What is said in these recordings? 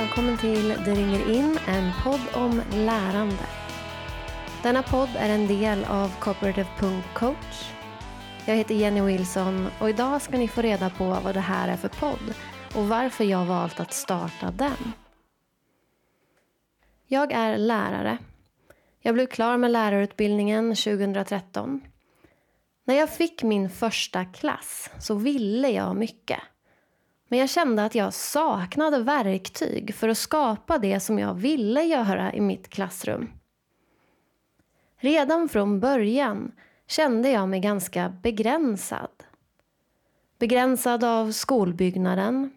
välkommen till Det ringer in, en podd om lärande. Denna podd är en del av Cooperative.coach. Jag heter Jenny Wilson och idag ska ni få reda på vad det här är för podd och varför jag valt att starta den. Jag är lärare. Jag blev klar med lärarutbildningen 2013. När jag fick min första klass så ville jag mycket. Men jag kände att jag saknade verktyg för att skapa det som jag ville göra i mitt klassrum. Redan från början kände jag mig ganska begränsad. Begränsad av skolbyggnaden.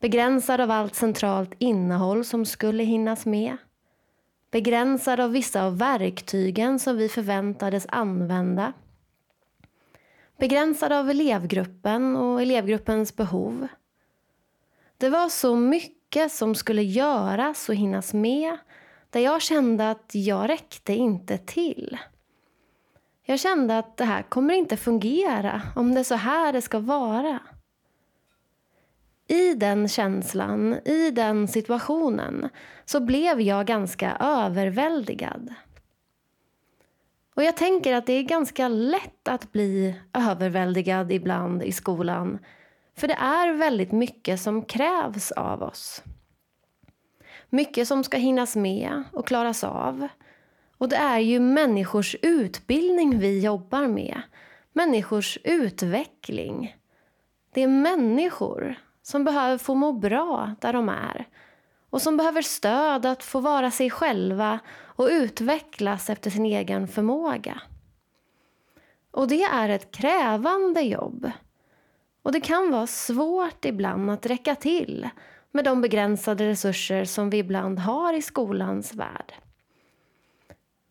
Begränsad av allt centralt innehåll som skulle hinnas med. Begränsad av vissa av verktygen som vi förväntades använda begränsad av elevgruppen och elevgruppens behov. Det var så mycket som skulle göras och hinnas med där jag kände att jag räckte inte till. Jag kände att det här kommer inte fungera om det är så här det ska vara. I den känslan, i den situationen, så blev jag ganska överväldigad. Och jag tänker att det är ganska lätt att bli överväldigad ibland i skolan. För det är väldigt mycket som krävs av oss. Mycket som ska hinnas med och klaras av. Och det är ju människors utbildning vi jobbar med. Människors utveckling. Det är människor som behöver få må bra där de är och som behöver stöd att få vara sig själva och utvecklas efter sin egen förmåga. Och det är ett krävande jobb. Och det kan vara svårt ibland att räcka till med de begränsade resurser som vi ibland har i skolans värld.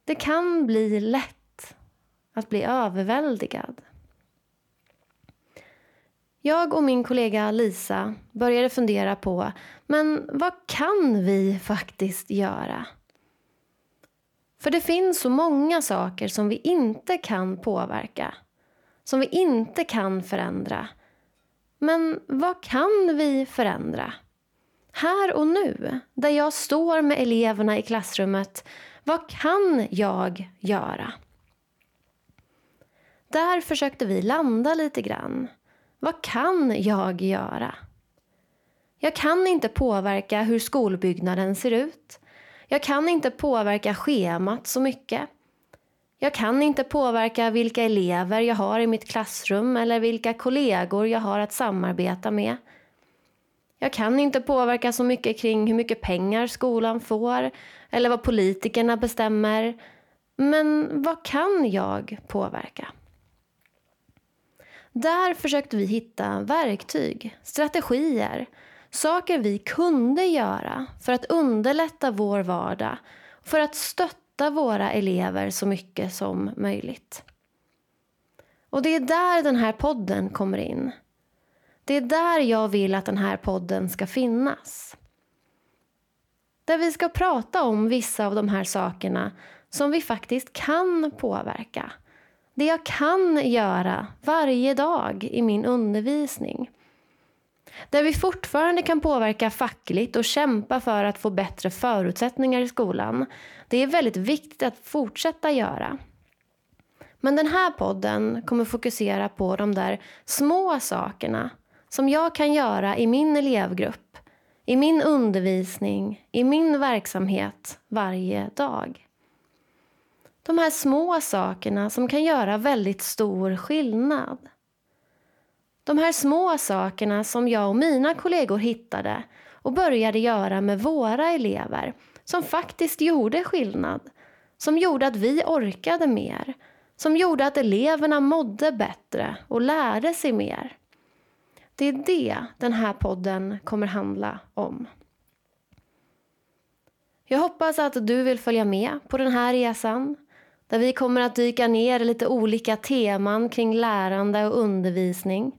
Det kan bli lätt att bli överväldigad. Jag och min kollega Lisa började fundera på men vad kan vi faktiskt göra? För det finns så många saker som vi inte kan påverka. Som vi inte kan förändra. Men vad kan vi förändra? Här och nu, där jag står med eleverna i klassrummet, vad kan jag göra? Där försökte vi landa lite grann. Vad kan jag göra? Jag kan inte påverka hur skolbyggnaden ser ut. Jag kan inte påverka schemat så mycket. Jag kan inte påverka vilka elever jag har i mitt klassrum eller vilka kollegor jag har att samarbeta med. Jag kan inte påverka så mycket kring hur mycket pengar skolan får eller vad politikerna bestämmer. Men vad kan jag påverka? Där försökte vi hitta verktyg, strategier, saker vi kunde göra för att underlätta vår vardag, för att stötta våra elever så mycket som möjligt. Och det är där den här podden kommer in. Det är där jag vill att den här podden ska finnas. Där vi ska prata om vissa av de här sakerna som vi faktiskt kan påverka det jag kan göra varje dag i min undervisning. Där vi fortfarande kan påverka fackligt och kämpa för att få bättre förutsättningar i skolan. Det är väldigt viktigt att fortsätta göra. Men den här podden kommer fokusera på de där små sakerna som jag kan göra i min elevgrupp, i min undervisning, i min verksamhet varje dag. De här små sakerna som kan göra väldigt stor skillnad. De här små sakerna som jag och mina kollegor hittade och började göra med våra elever som faktiskt gjorde skillnad. Som gjorde att vi orkade mer. Som gjorde att eleverna mådde bättre och lärde sig mer. Det är det den här podden kommer handla om. Jag hoppas att du vill följa med på den här resan där vi kommer att dyka ner i lite olika teman kring lärande och undervisning.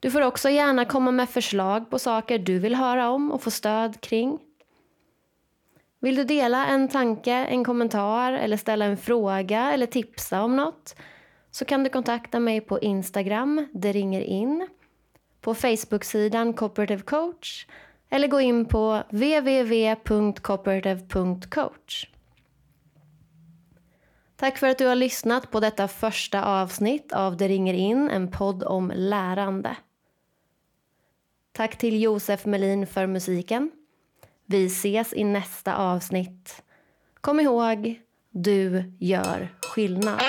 Du får också gärna komma med förslag på saker du vill höra om och få stöd kring. Vill du dela en tanke, en kommentar eller ställa en fråga eller tipsa om något så kan du kontakta mig på Instagram, det ringer in, på Facebook-sidan Cooperative Coach eller gå in på www.cooperative.coach. Tack för att du har lyssnat på detta första avsnitt av Det ringer in, en podd om lärande. Tack till Josef Melin för musiken. Vi ses i nästa avsnitt. Kom ihåg, du gör skillnad.